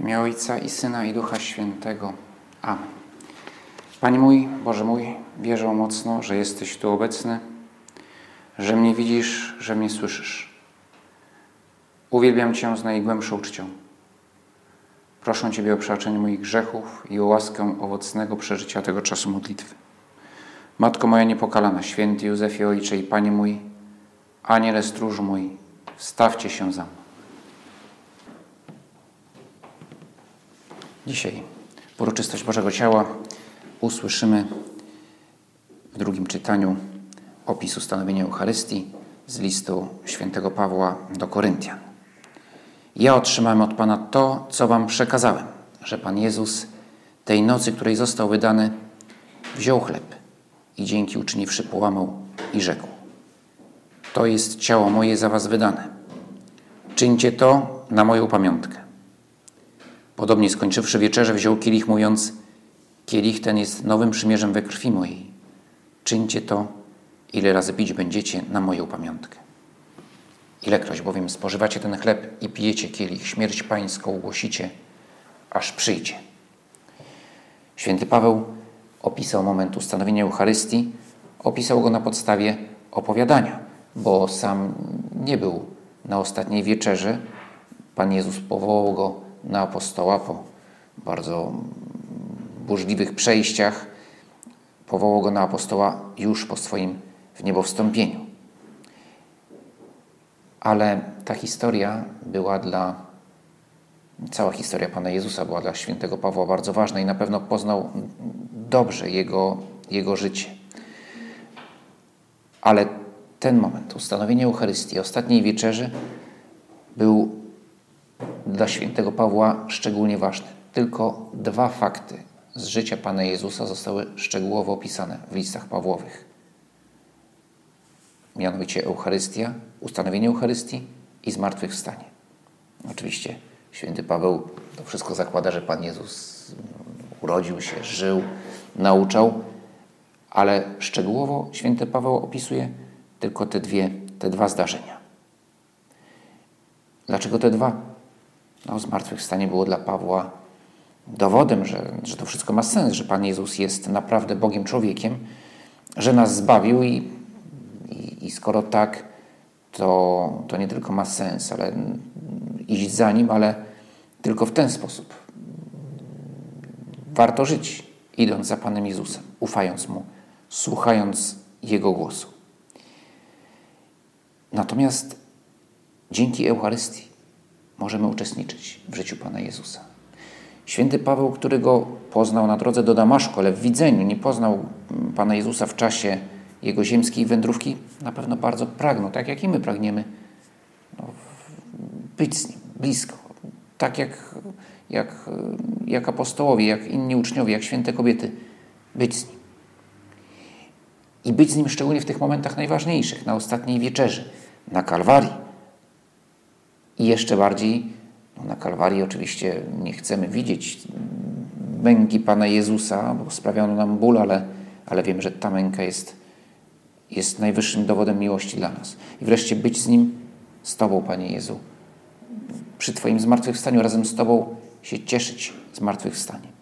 imię Ojca i Syna i Ducha Świętego. Amen. Panie mój, Boże mój, wierzę mocno, że jesteś tu obecny, że mnie widzisz, że mnie słyszysz. Uwielbiam Cię z najgłębszą czcią. Proszę Ciebie o przebaczenie moich grzechów i o łaskę owocnego przeżycia tego czasu modlitwy. Matko moja niepokalana, święty Józefie Ojcze i Panie mój, Aniele stróż mój, stawcie się za mną. Dzisiaj w uroczystość Bożego Ciała usłyszymy w drugim czytaniu opis ustanowienia Eucharystii z listu świętego Pawła do Koryntian. Ja otrzymałem od Pana to, co Wam przekazałem, że Pan Jezus tej nocy, której został wydany, wziął chleb i dzięki uczyniwszy połamał i rzekł. To jest ciało moje za Was wydane. Czyńcie to na moją pamiątkę. Podobnie skończywszy wieczerzę, wziął kielich, mówiąc: Kielich ten jest nowym przymierzem we krwi mojej. Czyńcie to, ile razy pić będziecie na moją pamiątkę. Ilekroć bowiem spożywacie ten chleb i pijecie kielich, śmierć pańską głosicie, aż przyjdzie. Święty Paweł opisał moment ustanowienia Eucharystii, opisał go na podstawie opowiadania, bo sam nie był na ostatniej wieczerzy. Pan Jezus powołał go na apostoła po bardzo burzliwych przejściach. Powołał go na apostoła już po swoim w niebo wstąpieniu. Ale ta historia była dla, cała historia Pana Jezusa była dla świętego Pawła bardzo ważna i na pewno poznał dobrze jego, jego życie. Ale ten moment, ustanowienie Eucharystii, ostatniej wieczerzy, był dla świętego Pawła szczególnie ważny. Tylko dwa fakty z życia Pana Jezusa zostały szczegółowo opisane w listach Pawłowych. Mianowicie Eucharystia, ustanowienie Eucharystii i zmartwychwstanie. Oczywiście święty Paweł to wszystko zakłada, że Pan Jezus urodził się, żył, nauczał, ale szczegółowo święty Paweł opisuje tylko te, dwie, te dwa zdarzenia. Dlaczego te dwa? No, zmartwychwstanie było dla Pawła dowodem, że, że to wszystko ma sens, że Pan Jezus jest naprawdę Bogiem człowiekiem, że nas zbawił i, i, i skoro tak, to, to nie tylko ma sens, ale iść za Nim, ale tylko w ten sposób. Warto żyć, idąc za Panem Jezusem, ufając Mu, słuchając Jego głosu. Natomiast dzięki Eucharystii możemy uczestniczyć w życiu Pana Jezusa. Święty Paweł, który go poznał na drodze do Damaszku, ale w widzeniu nie poznał Pana Jezusa w czasie jego ziemskiej wędrówki, na pewno bardzo pragnął, tak jak i my pragniemy, no, być z Nim, blisko. Tak jak, jak, jak apostołowie, jak inni uczniowie, jak święte kobiety, być z Nim. I być z Nim szczególnie w tych momentach najważniejszych, na ostatniej wieczerzy, na Kalwarii. I jeszcze bardziej no na Kalwarii oczywiście nie chcemy widzieć męki Pana Jezusa, bo sprawiano nam ból, ale, ale wiemy, że ta męka jest, jest najwyższym dowodem miłości dla nas. I wreszcie być z Nim, z Tobą, Panie Jezu. Przy Twoim zmartwychwstaniu razem z Tobą się cieszyć zmartwychwstaniem.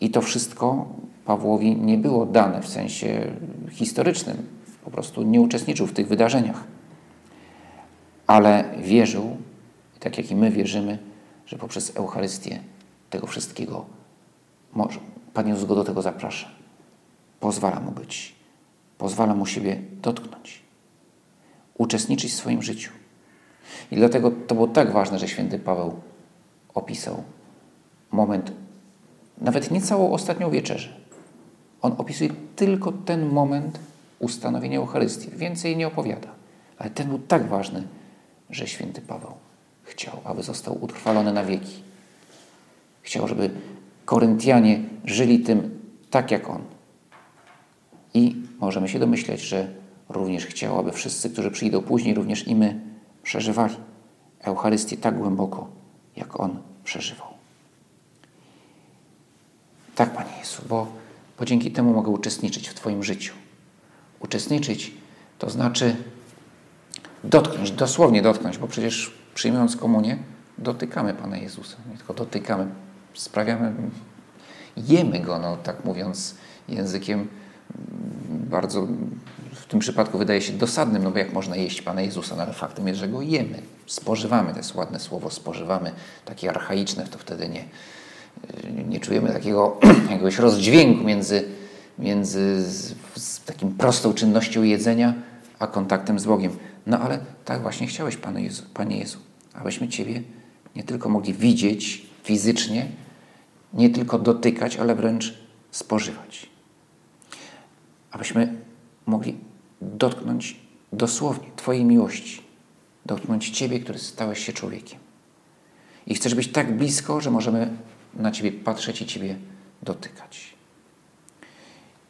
I to wszystko Pawłowi nie było dane w sensie historycznym. Po prostu nie uczestniczył w tych wydarzeniach. Ale wierzył, tak jak i my wierzymy, że poprzez Eucharystię tego wszystkiego może. Pan Jezus go do tego zaprasza. Pozwala mu być. Pozwala mu siebie dotknąć. Uczestniczyć w swoim życiu. I dlatego to było tak ważne, że święty Paweł opisał moment, nawet nie całą ostatnią wieczerzę. On opisuje tylko ten moment ustanowienia Eucharystii. Więcej nie opowiada. Ale ten był tak ważny, że święty Paweł chciał, aby został utrwalony na wieki. Chciał, żeby Koryntianie żyli tym tak jak on. I możemy się domyśleć, że również chciał, aby wszyscy, którzy przyjdą później, również i my przeżywali Eucharystię tak głęboko, jak on przeżywał. Tak, Panie Jezu, bo, bo dzięki temu mogę uczestniczyć w Twoim życiu. Uczestniczyć to znaczy dotknąć, dosłownie dotknąć, bo przecież przyjmując komunię, dotykamy Pana Jezusa. Nie tylko dotykamy, sprawiamy, jemy Go, no tak mówiąc językiem bardzo w tym przypadku wydaje się dosadnym, no bo jak można jeść Pana Jezusa, no ale faktem jest, że Go jemy, spożywamy, to jest ładne słowo, spożywamy, takie archaiczne, to wtedy nie, nie czujemy takiego jakiegoś rozdźwięku między, między z, z takim prostą czynnością jedzenia, a kontaktem z Bogiem. No ale tak właśnie chciałeś, Panie Jezu, Panie Jezu, abyśmy Ciebie nie tylko mogli widzieć fizycznie, nie tylko dotykać, ale wręcz spożywać. Abyśmy mogli dotknąć dosłownie Twojej miłości, dotknąć Ciebie, który stałeś się człowiekiem. I chcesz być tak blisko, że możemy na Ciebie patrzeć i Ciebie dotykać.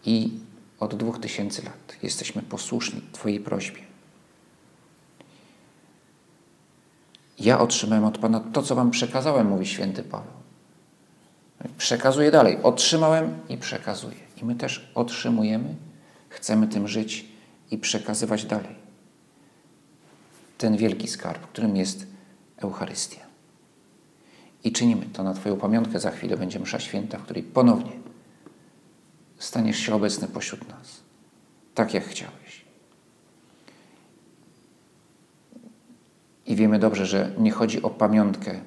I od dwóch tysięcy lat jesteśmy posłuszni Twojej prośbie. Ja otrzymałem od Pana to, co Wam przekazałem, mówi święty Paweł. Przekazuję dalej. Otrzymałem i przekazuję. I my też otrzymujemy, chcemy tym żyć i przekazywać dalej. Ten wielki skarb, którym jest Eucharystia. I czynimy to na Twoją pamiątkę. Za chwilę będzie msza święta, w której ponownie staniesz się obecny pośród nas. Tak jak chciałeś. I wiemy dobrze, że nie chodzi o pamiątkę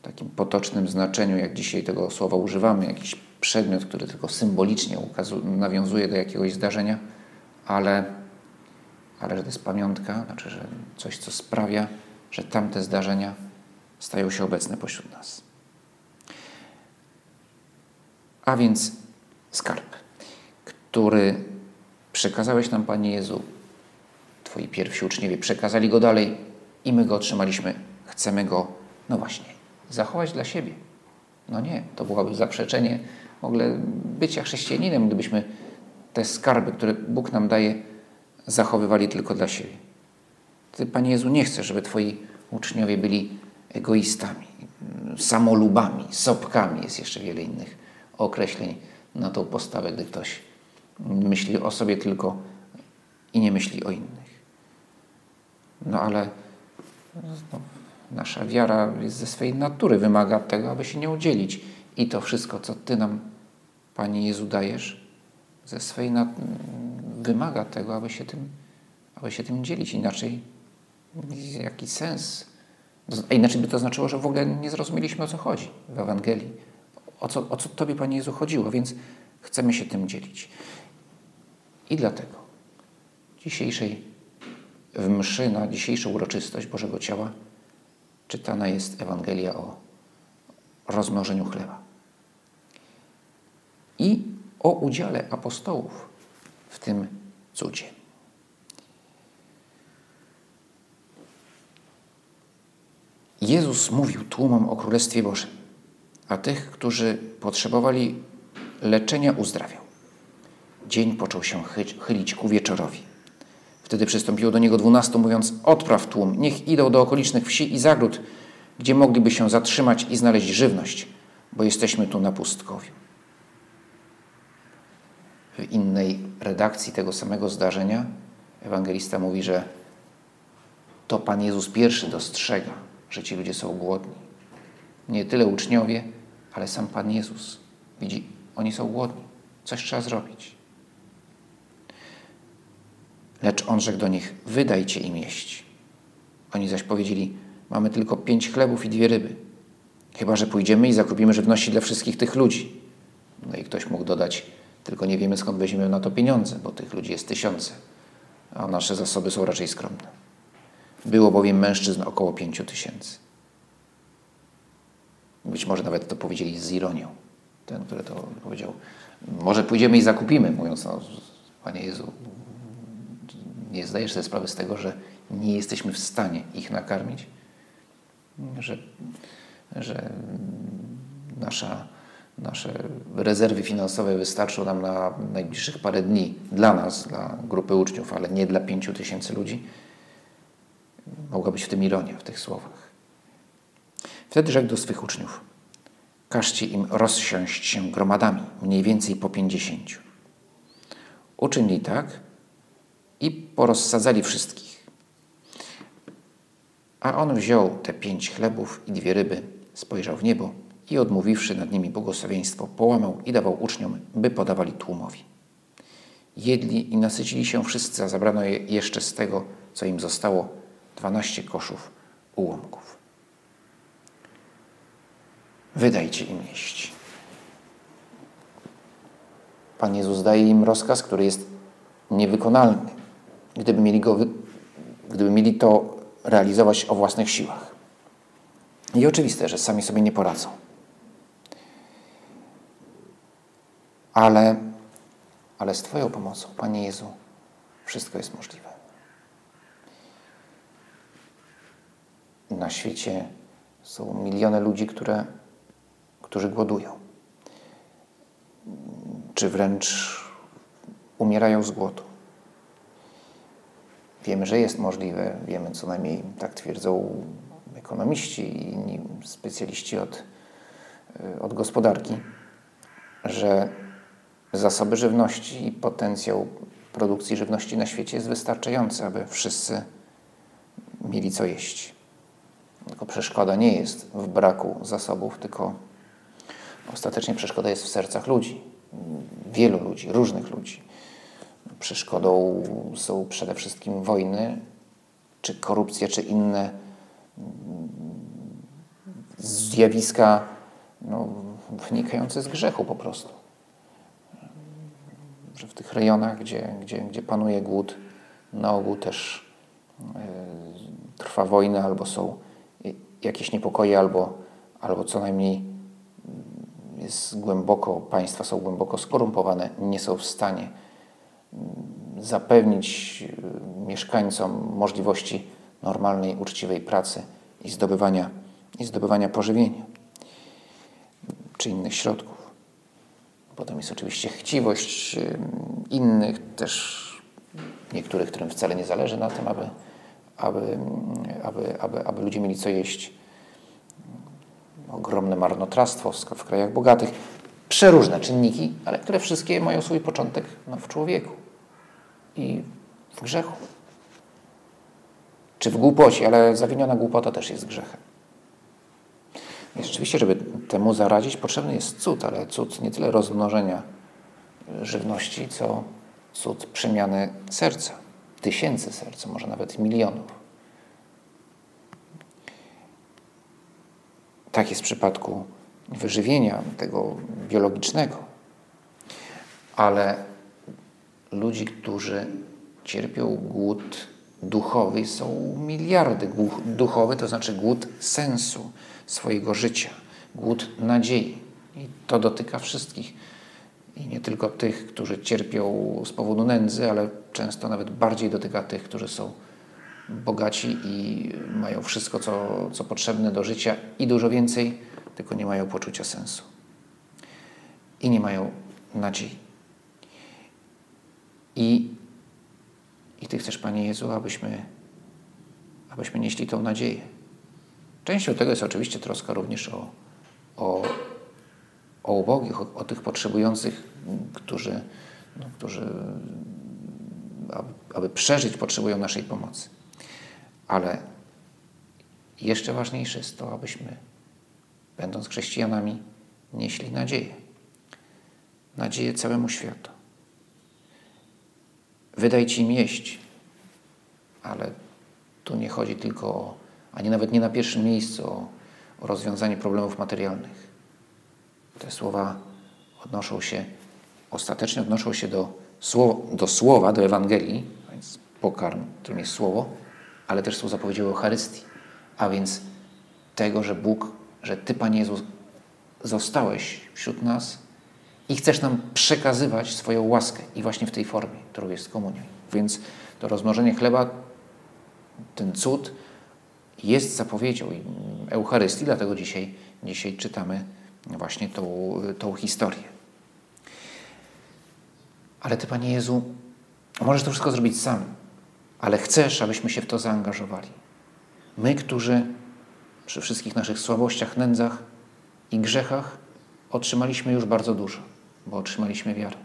w takim potocznym znaczeniu, jak dzisiaj tego słowa używamy, jakiś przedmiot, który tylko symbolicznie nawiązuje do jakiegoś zdarzenia, ale, ale że to jest pamiątka, znaczy, że coś, co sprawia, że tamte zdarzenia stają się obecne pośród nas. A więc skarb, który przekazałeś nam, Panie Jezu, Twoi pierwsi uczniowie przekazali go dalej i my go otrzymaliśmy. Chcemy go, no właśnie, zachować dla siebie. No nie, to byłoby zaprzeczenie w ogóle bycia chrześcijaninem, gdybyśmy te skarby, które Bóg nam daje, zachowywali tylko dla siebie. Ty, Panie Jezu, nie chcesz, żeby Twoi uczniowie byli egoistami, samolubami, sopkami. Jest jeszcze wiele innych określeń na tą postawę, gdy ktoś myśli o sobie tylko i nie myśli o innych. No ale no, nasza wiara ze swej natury, wymaga tego, aby się nie udzielić. I to wszystko, co Ty nam, Panie Jezu, dajesz, ze swej wymaga tego, aby się, tym, aby się tym dzielić. Inaczej jaki sens? Inaczej by to znaczyło, że w ogóle nie zrozumieliśmy, o co chodzi w Ewangelii. O co, o co Tobie, Panie Jezu, chodziło, więc chcemy się tym dzielić. I dlatego dzisiejszej w mszy na dzisiejszą uroczystość Bożego Ciała czytana jest Ewangelia o rozmnożeniu chleba. I o udziale apostołów w tym cudzie. Jezus mówił tłumom o Królestwie Bożym, a tych, którzy potrzebowali leczenia, uzdrawiał. Dzień począł się chylić ku wieczorowi. Wtedy przystąpiło do niego dwunastu, mówiąc: Odpraw tłum, niech idą do okolicznych wsi i zagród, gdzie mogliby się zatrzymać i znaleźć żywność, bo jesteśmy tu na pustkowiu. W innej redakcji tego samego zdarzenia ewangelista mówi, że to Pan Jezus pierwszy dostrzega, że ci ludzie są głodni. Nie tyle uczniowie, ale sam Pan Jezus widzi, oni są głodni. Coś trzeba zrobić. Lecz on rzekł do nich: Wydajcie im jeść. Oni zaś powiedzieli: Mamy tylko pięć chlebów i dwie ryby. Chyba, że pójdziemy i zakupimy żywności dla wszystkich tych ludzi. No i ktoś mógł dodać: Tylko nie wiemy skąd weźmiemy na to pieniądze, bo tych ludzi jest tysiące, a nasze zasoby są raczej skromne. Było bowiem mężczyzn około pięciu tysięcy. Być może nawet to powiedzieli z ironią. Ten, który to powiedział, może pójdziemy i zakupimy, mówiąc, no, Panie Jezu, nie zdajesz sobie sprawy z tego, że nie jesteśmy w stanie ich nakarmić, że, że nasza, nasze rezerwy finansowe wystarczą nam na najbliższych parę dni dla nas, dla grupy uczniów, ale nie dla pięciu tysięcy ludzi. Mogła być w tym ironia, w tych słowach. Wtedy rzekł do swych uczniów: Każcie im rozsiąść się gromadami, mniej więcej po pięćdziesięciu. Uczynili tak, i porozsadzali wszystkich. A on wziął te pięć chlebów i dwie ryby, spojrzał w niebo i odmówiwszy nad nimi błogosławieństwo, połamał i dawał uczniom, by podawali tłumowi. Jedli i nasycili się wszyscy, a zabrano je jeszcze z tego, co im zostało, dwanaście koszów ułomków. Wydajcie im jeść. Pan Jezus daje im rozkaz, który jest niewykonalny, gdyby mieli, go, gdyby mieli to realizować o własnych siłach. I oczywiste, że sami sobie nie poradzą. Ale, ale z Twoją pomocą, Panie Jezu, wszystko jest możliwe. Na świecie są miliony ludzi, które, którzy głodują, czy wręcz umierają z głodu. Wiemy, że jest możliwe, wiemy co najmniej, tak twierdzą ekonomiści i inni specjaliści od, od gospodarki, że zasoby żywności i potencjał produkcji żywności na świecie jest wystarczający, aby wszyscy mieli co jeść. Tylko przeszkoda nie jest w braku zasobów, tylko ostatecznie przeszkoda jest w sercach ludzi, wielu ludzi, różnych ludzi. Przeszkodą są przede wszystkim wojny, czy korupcja, czy inne zjawiska no, wynikające z grzechu po prostu. Że w tych rejonach, gdzie, gdzie, gdzie panuje głód, na ogół też y, trwa wojna albo są jakieś niepokoje, albo, albo co najmniej jest głęboko, państwa są głęboko skorumpowane, nie są w stanie zapewnić y, mieszkańcom możliwości normalnej, uczciwej pracy i zdobywania, i zdobywania pożywienia czy innych środków. Potem jest oczywiście chciwość y, innych, też niektórych, którym wcale nie zależy na tym, aby, aby, aby, aby, aby ludzie mieli co jeść. Ogromne marnotrawstwo w krajach bogatych. Przeróżne czynniki, ale które wszystkie mają swój początek no, w człowieku i w grzechu. Czy w głupocie, ale zawiniona głupota też jest grzechem. I rzeczywiście, żeby temu zaradzić, potrzebny jest cud, ale cud nie tyle rozmnożenia żywności, co cud przemiany serca. Tysięcy serc, może nawet milionów. Tak jest w przypadku wyżywienia tego biologicznego. Ale ludzi, którzy cierpią głód duchowy, są miliardy. Duchowy to znaczy głód sensu swojego życia, głód nadziei. I to dotyka wszystkich. I nie tylko tych, którzy cierpią z powodu nędzy, ale często nawet bardziej dotyka tych, którzy są bogaci i mają wszystko, co, co potrzebne do życia i dużo więcej, tylko nie mają poczucia sensu. I nie mają nadziei. I, i Ty chcesz, Panie Jezu, abyśmy, abyśmy nieśli tą nadzieję. Częścią tego jest oczywiście troska również o, o, o ubogich, o, o tych potrzebujących, którzy, no, którzy aby, aby przeżyć, potrzebują naszej pomocy. Ale jeszcze ważniejsze jest to, abyśmy, będąc chrześcijanami, nieśli nadzieję. Nadzieję całemu światu. Wydajcie im jeść, ale tu nie chodzi tylko o, ani nawet nie na pierwszym miejscu, o, o rozwiązanie problemów materialnych. Te słowa odnoszą się, ostatecznie odnoszą się do, do słowa, do Ewangelii, więc pokarm, którym jest słowo, ale też są zapowiedzią Eucharystii, a więc tego, że Bóg, że Ty, Panie Jezus, zostałeś wśród nas i chcesz nam przekazywać swoją łaskę i właśnie w tej formie, którą jest komunia. Więc to rozmnożenie chleba, ten cud jest zapowiedzią Eucharystii, dlatego dzisiaj, dzisiaj czytamy właśnie tą, tą historię. Ale Ty, Panie Jezu, możesz to wszystko zrobić sam, ale chcesz, abyśmy się w to zaangażowali. My, którzy przy wszystkich naszych słabościach, nędzach i grzechach otrzymaliśmy już bardzo dużo, bo otrzymaliśmy wiarę.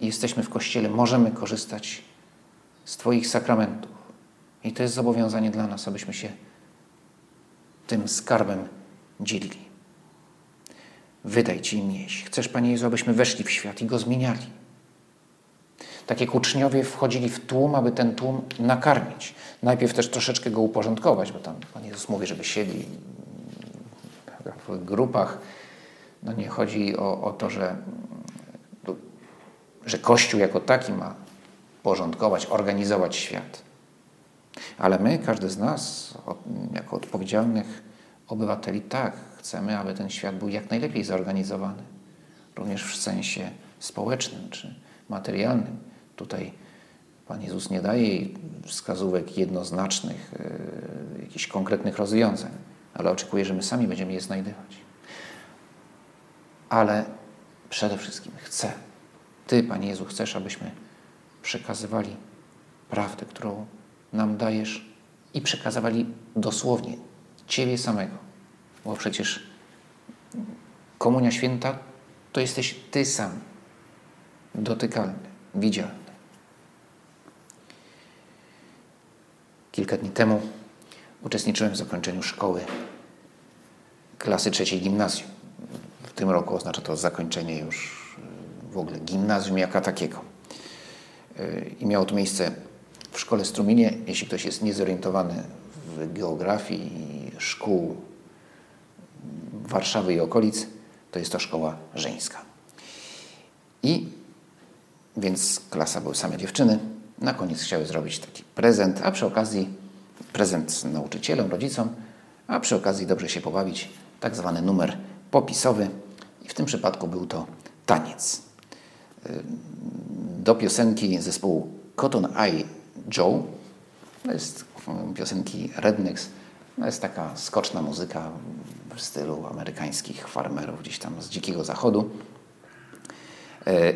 Jesteśmy w Kościele, możemy korzystać z Twoich sakramentów. I to jest zobowiązanie dla nas, abyśmy się tym skarbem dzielili. Wydaj Ci im jeść. Chcesz, Panie Jezu, abyśmy weszli w świat i go zmieniali. Tak jak uczniowie wchodzili w tłum, aby ten tłum nakarmić. Najpierw też troszeczkę go uporządkować, bo tam Pan Jezus mówi, żeby siedli w grupach. No nie chodzi o, o to, że, że Kościół jako taki ma porządkować, organizować świat. Ale my, każdy z nas, jako odpowiedzialnych obywateli, tak, chcemy, aby ten świat był jak najlepiej zorganizowany. Również w sensie społecznym czy materialnym. Tutaj Pan Jezus nie daje wskazówek jednoznacznych, yy, jakichś konkretnych rozwiązań, ale oczekuje, że my sami będziemy je znajdywać. Ale przede wszystkim chcę, Ty, Panie Jezu, chcesz, abyśmy przekazywali prawdę, którą nam dajesz i przekazywali dosłownie Ciebie samego. Bo przecież Komunia Święta to jesteś Ty sam, dotykalny, widzialny. Kilka dni temu uczestniczyłem w zakończeniu szkoły klasy trzeciej gimnazjum. W tym roku oznacza to zakończenie już w ogóle gimnazjum jako takiego. I miało to miejsce w szkole Struminie. Jeśli ktoś jest niezorientowany w geografii szkół Warszawy i okolic, to jest to szkoła żeńska. I więc klasa były same dziewczyny. Na koniec chciały zrobić taki prezent, a przy okazji prezent nauczycielom, rodzicom, a przy okazji dobrze się pobawić, tak zwany numer popisowy. I w tym przypadku był to taniec. Do piosenki zespołu Cotton Eye Joe, to jest piosenki Rednecks, to jest taka skoczna muzyka w stylu amerykańskich farmerów gdzieś tam z dzikiego zachodu. E,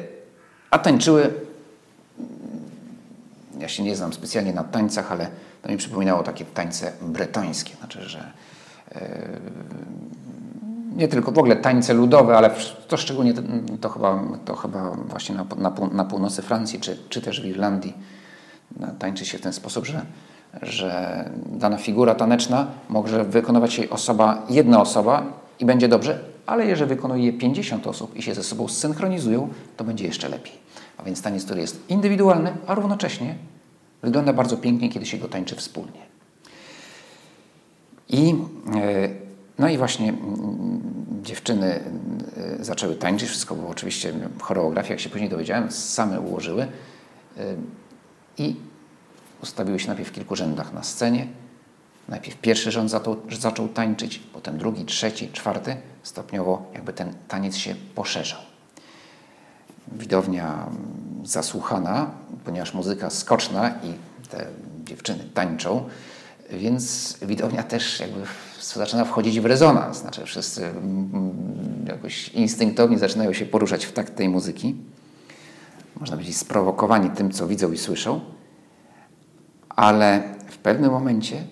a tańczyły, ja się nie znam specjalnie na tańcach, ale to mi przypominało takie tańce bretońskie, znaczy, że e, nie tylko w ogóle tańce ludowe, ale to szczególnie to chyba, to chyba właśnie na, na, na północy Francji czy, czy też w Irlandii tańczy się w ten sposób, że, że dana figura taneczna może wykonywać jej osoba, jedna osoba i będzie dobrze, ale jeżeli wykonuje je 50 osób i się ze sobą synchronizują, to będzie jeszcze lepiej. A więc taniec, który jest indywidualny, a równocześnie wygląda bardzo pięknie, kiedy się go tańczy wspólnie. I, e, no i właśnie mm, dziewczyny e, zaczęły tańczyć, wszystko było oczywiście choreografia, jak się później dowiedziałem, same ułożyły e, i ustawiły się najpierw w kilku rzędach na scenie. Najpierw pierwszy rząd zaczął, tańczyć, potem drugi, trzeci, czwarty. Stopniowo jakby ten taniec się poszerzał. Widownia zasłuchana, ponieważ muzyka skoczna i te dziewczyny tańczą, więc widownia też jakby zaczyna wchodzić w rezonans. Znaczy wszyscy jakoś instynktownie zaczynają się poruszać w takt tej muzyki. Można powiedzieć sprowokowani tym, co widzą i słyszą. Ale w pewnym momencie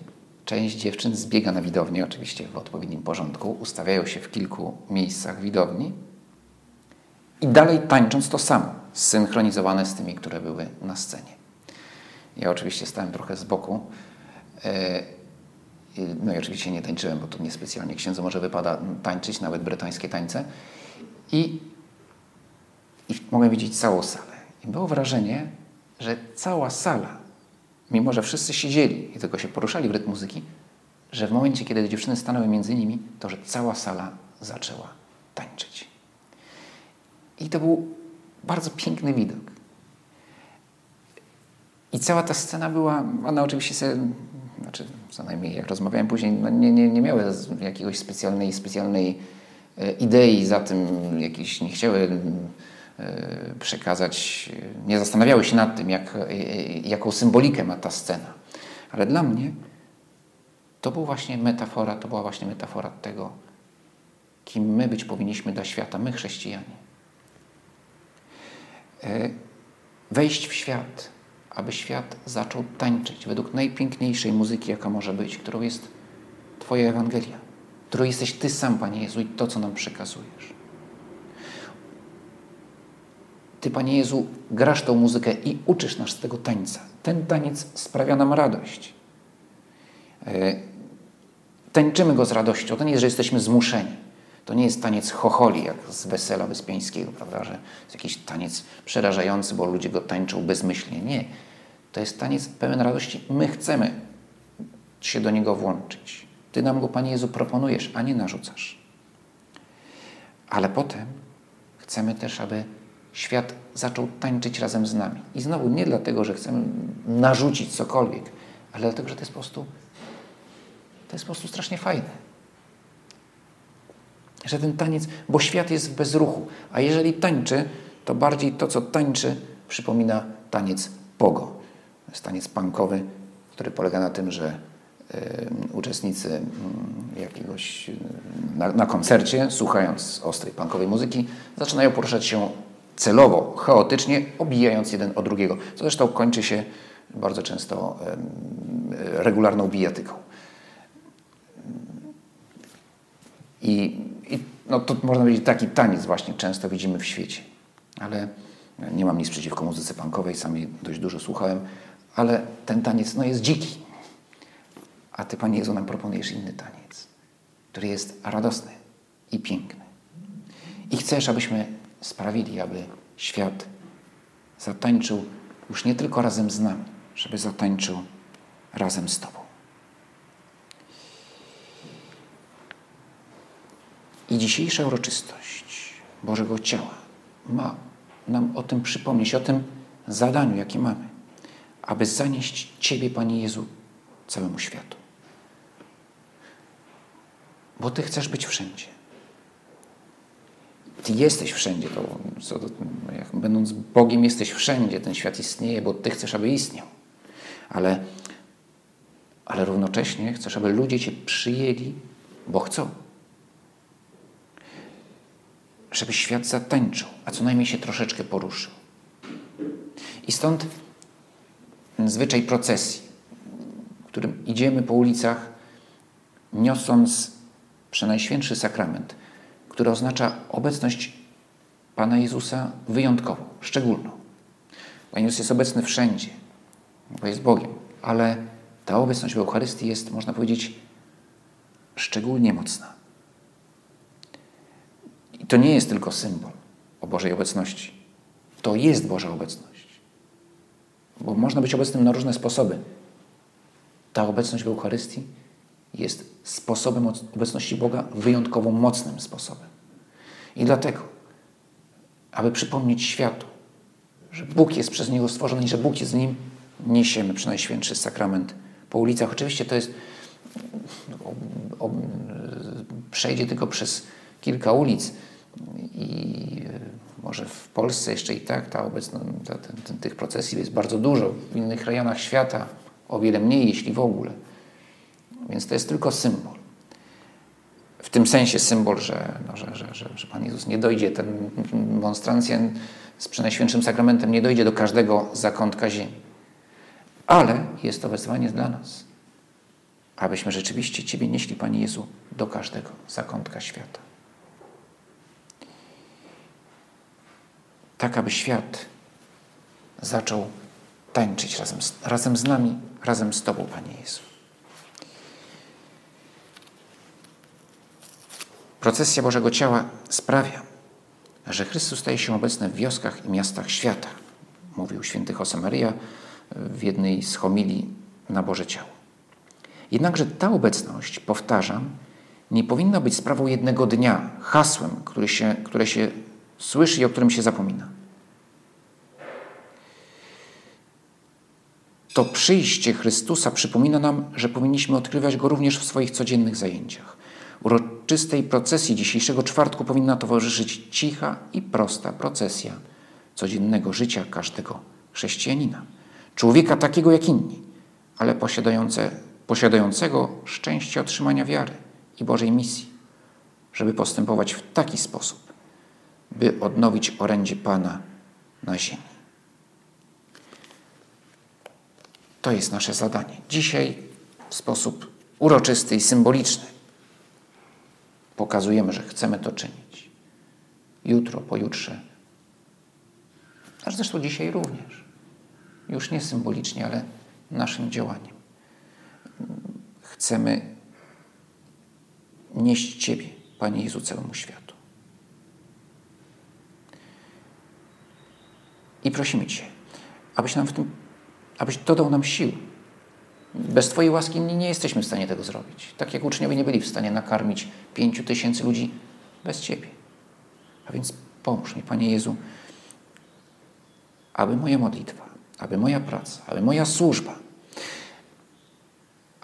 część dziewczyn zbiega na widownię, oczywiście w odpowiednim porządku, ustawiają się w kilku miejscach widowni i dalej tańcząc to samo, zsynchronizowane z tymi, które były na scenie. Ja oczywiście stałem trochę z boku. E, no i oczywiście nie tańczyłem, bo to niespecjalnie księdzu może wypada tańczyć, nawet bretońskie tańce. I, i mogłem widzieć całą salę. I było wrażenie, że cała sala mimo że wszyscy siedzieli i tylko się poruszali w rytm muzyki, że w momencie, kiedy dziewczyny stanęły między nimi, to że cała sala zaczęła tańczyć. I to był bardzo piękny widok. I cała ta scena była, one oczywiście sobie, znaczy co najmniej jak rozmawiałem później, no nie, nie, nie miały jakiegoś specjalnej, specjalnej e, idei za tym, jakieś nie chciały E, przekazać, nie zastanawiały się nad tym, jak, e, jaką symbolikę ma ta scena. Ale dla mnie to była właśnie metafora, to była właśnie metafora tego, kim my być powinniśmy dla świata, my chrześcijanie. E, wejść w świat, aby świat zaczął tańczyć według najpiękniejszej muzyki, jaka może być, którą jest Twoja Ewangelia, którą jesteś Ty sam, Panie Jezu, i to, co nam przekazujesz. Ty, Panie Jezu, grasz tą muzykę i uczysz nas tego tańca. Ten taniec sprawia nam radość. E, tańczymy go z radością. To nie jest, że jesteśmy zmuszeni. To nie jest taniec chocholi, jak z wesela wyspiańskiego, prawda, że jest jakiś taniec przerażający, bo ludzie go tańczą bezmyślnie. Nie. To jest taniec pełen radości. My chcemy się do niego włączyć. Ty nam go, Panie Jezu, proponujesz, a nie narzucasz. Ale potem chcemy też, aby świat zaczął tańczyć razem z nami. I znowu nie dlatego, że chcemy narzucić cokolwiek, ale dlatego, że to jest po prostu, to jest po prostu strasznie fajne. Że ten taniec, bo świat jest w bezruchu, a jeżeli tańczy, to bardziej to, co tańczy, przypomina taniec pogo. To jest taniec punkowy, który polega na tym, że y, uczestnicy y, jakiegoś y, na, na, koncercie, słuchając ostrej punkowej muzyki, zaczynają poruszać się celowo, chaotycznie, obijając jeden o drugiego, co zresztą kończy się bardzo często regularną bijatyką. I, i no to można powiedzieć, taki taniec właśnie często widzimy w świecie. Ale nie mam nic przeciwko muzyce punkowej, sam jej dość dużo słuchałem, ale ten taniec no, jest dziki. A Ty, Panie Jezu, nam proponujesz inny taniec, który jest radosny i piękny. I chcesz, abyśmy sprawili, aby świat zatańczył już nie tylko razem z nami, żeby zatańczył razem z Tobą. I dzisiejsza uroczystość Bożego Ciała ma nam o tym przypomnieć, o tym zadaniu, jakie mamy, aby zanieść Ciebie, Panie Jezu, całemu światu. Bo Ty chcesz być wszędzie. Ty jesteś wszędzie. To, co, jak, będąc Bogiem, jesteś wszędzie. Ten świat istnieje, bo Ty chcesz, aby istniał. Ale, ale równocześnie chcesz, aby ludzie Cię przyjęli, bo chcą. Żeby świat zatańczył, a co najmniej się troszeczkę poruszył. I stąd zwyczaj procesji, w którym idziemy po ulicach, niosąc przenajświętszy sakrament – które oznacza obecność Pana Jezusa wyjątkową, szczególną. Pan Jezus jest obecny wszędzie, bo jest Bogiem, ale ta obecność w Eucharystii jest, można powiedzieć, szczególnie mocna. I to nie jest tylko symbol o Bożej obecności. To jest Boża obecność. Bo można być obecnym na różne sposoby. Ta obecność w Eucharystii jest sposobem obecności Boga wyjątkowo mocnym sposobem. I dlatego, aby przypomnieć światu, że Bóg jest przez Niego stworzony i że Bóg jest w Nim, niesiemy przynajświętszy sakrament po ulicach. Oczywiście to jest, o, o, przejdzie tylko przez kilka ulic i może w Polsce jeszcze i tak ta obecność, ta, ten, ten, tych procesji jest bardzo dużo, w innych rejonach świata o wiele mniej, jeśli w ogóle. Więc to jest tylko symbol. W tym sensie symbol, że, no, że, że, że, że Pan Jezus nie dojdzie, ten monstrancja z Przenajświętszym Sakramentem nie dojdzie do każdego zakątka ziemi. Ale jest to wezwanie dla nas, abyśmy rzeczywiście Ciebie nieśli, Panie Jezu, do każdego zakątka świata. Tak, aby świat zaczął tańczyć razem z, razem z nami, razem z Tobą, Panie Jezu. Procesja Bożego Ciała sprawia, że Chrystus staje się obecny w wioskach i miastach świata, mówił święty Josemaria w jednej z homilii na Boże Ciało. Jednakże ta obecność, powtarzam, nie powinna być sprawą jednego dnia, hasłem, który się, które się słyszy i o którym się zapomina. To przyjście Chrystusa przypomina nam, że powinniśmy odkrywać Go również w swoich codziennych zajęciach. Uroczystej procesji dzisiejszego czwartku powinna towarzyszyć cicha i prosta procesja codziennego życia każdego chrześcijanina. Człowieka takiego jak inni, ale posiadające, posiadającego szczęście otrzymania wiary i Bożej misji, żeby postępować w taki sposób, by odnowić orędzie Pana na ziemi. To jest nasze zadanie. Dzisiaj w sposób uroczysty i symboliczny pokazujemy, że chcemy to czynić. Jutro, pojutrze. A zresztą dzisiaj również. Już nie symbolicznie, ale naszym działaniem. chcemy nieść Ciebie, Panie Jezu, całemu światu. I prosimy Cię, abyś nam w tym, abyś dodał nam sił. Bez Twojej łaski nie jesteśmy w stanie tego zrobić. Tak jak uczniowie nie byli w stanie nakarmić pięciu tysięcy ludzi bez Ciebie. A więc pomóż mi, Panie Jezu, aby moja modlitwa, aby moja praca, aby moja służba,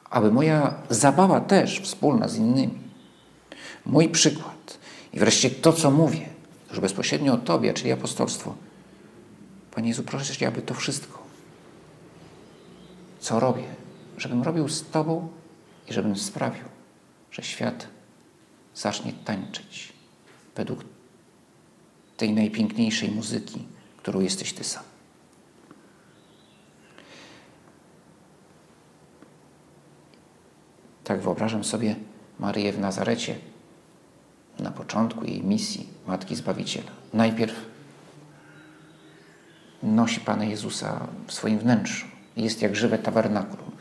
aby moja zabawa też wspólna z innymi, mój przykład i wreszcie to, co mówię, już bezpośrednio o Tobie, czyli apostolstwo. Panie Jezu, proszę Cię, aby to wszystko, co robię, żebym robił z Tobą i żebym sprawił, że świat zacznie tańczyć według tej najpiękniejszej muzyki, którą jesteś Ty sam. Tak wyobrażam sobie Maryję w Nazarecie na początku jej misji Matki Zbawiciela. Najpierw nosi Pana Jezusa w swoim wnętrzu. Jest jak żywe tabernakulum.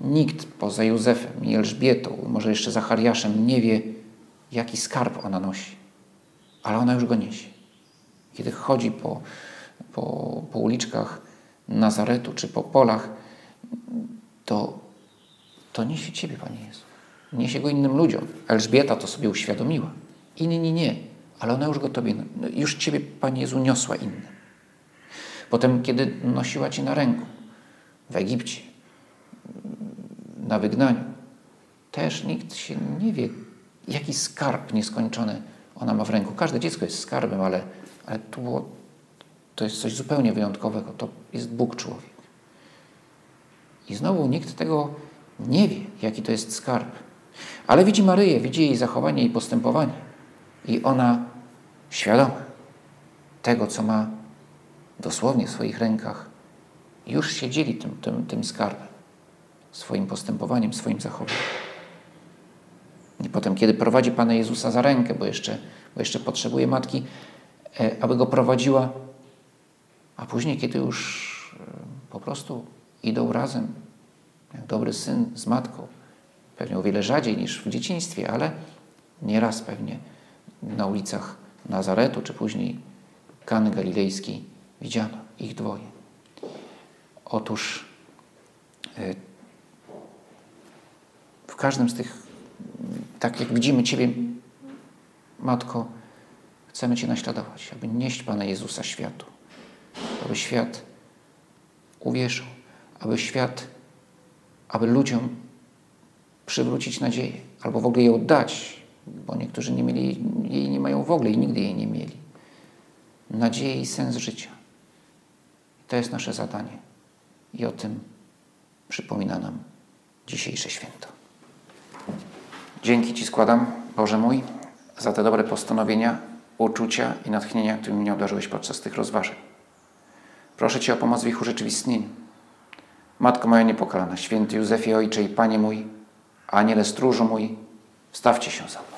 Nikt poza Józefem i Elżbietą, może jeszcze Zachariaszem, nie wie, jaki skarb ona nosi. Ale ona już go niesie. Kiedy chodzi po, po, po uliczkach Nazaretu czy po polach, to, to niesie Ciebie, Panie Jezu. Niesie go innym ludziom. Elżbieta to sobie uświadomiła. Inni nie, ale ona już go Tobie, już Ciebie, Panie Jezu, niosła innym. Potem, kiedy nosiła Cię na ręku w Egipcie, na wygnaniu, też nikt się nie wie, jaki skarb nieskończony ona ma w ręku. Każde dziecko jest skarbem, ale, ale tu było, to jest coś zupełnie wyjątkowego. To jest Bóg człowiek. I znowu nikt tego nie wie, jaki to jest skarb. Ale widzi Maryję, widzi jej zachowanie i postępowanie. I ona świadoma tego, co ma dosłownie w swoich rękach, już się dzieli tym, tym, tym skarbem, swoim postępowaniem, swoim zachowaniem. I potem, kiedy prowadzi Pana Jezusa za rękę, bo jeszcze, bo jeszcze potrzebuje matki, e, aby go prowadziła, a później, kiedy już e, po prostu idą razem, jak dobry syn z matką, pewnie o wiele rzadziej niż w dzieciństwie, ale nieraz pewnie na ulicach Nazaretu, czy później Kany Galilejskiej widziano ich dwoje. Otóż e, w każdym z tych, tak jak widzimy Ciebie, Matko, chcemy Cię naśladować, aby nieść Pana Jezusa światu, aby świat uwierzył, aby świat, aby ludziom przywrócić nadzieję, albo w ogóle ją dać, bo niektórzy nie mieli, jej nie mają w ogóle i nigdy jej nie mieli. Nadzieję i sens życia. To jest nasze zadanie. I o tym przypomina nam dzisiejsze święto. Dzięki Ci składam, Boże mój, za te dobre postanowienia, uczucia i natchnienia, którymi mnie obdarzyłeś podczas tych rozważań. Proszę Cię o pomoc w ich urzeczywistnieniu. Matko moja niepokalana, święty Józefie Ojcze i Panie mój, Aniele stróżu mój, stawcie się za mną.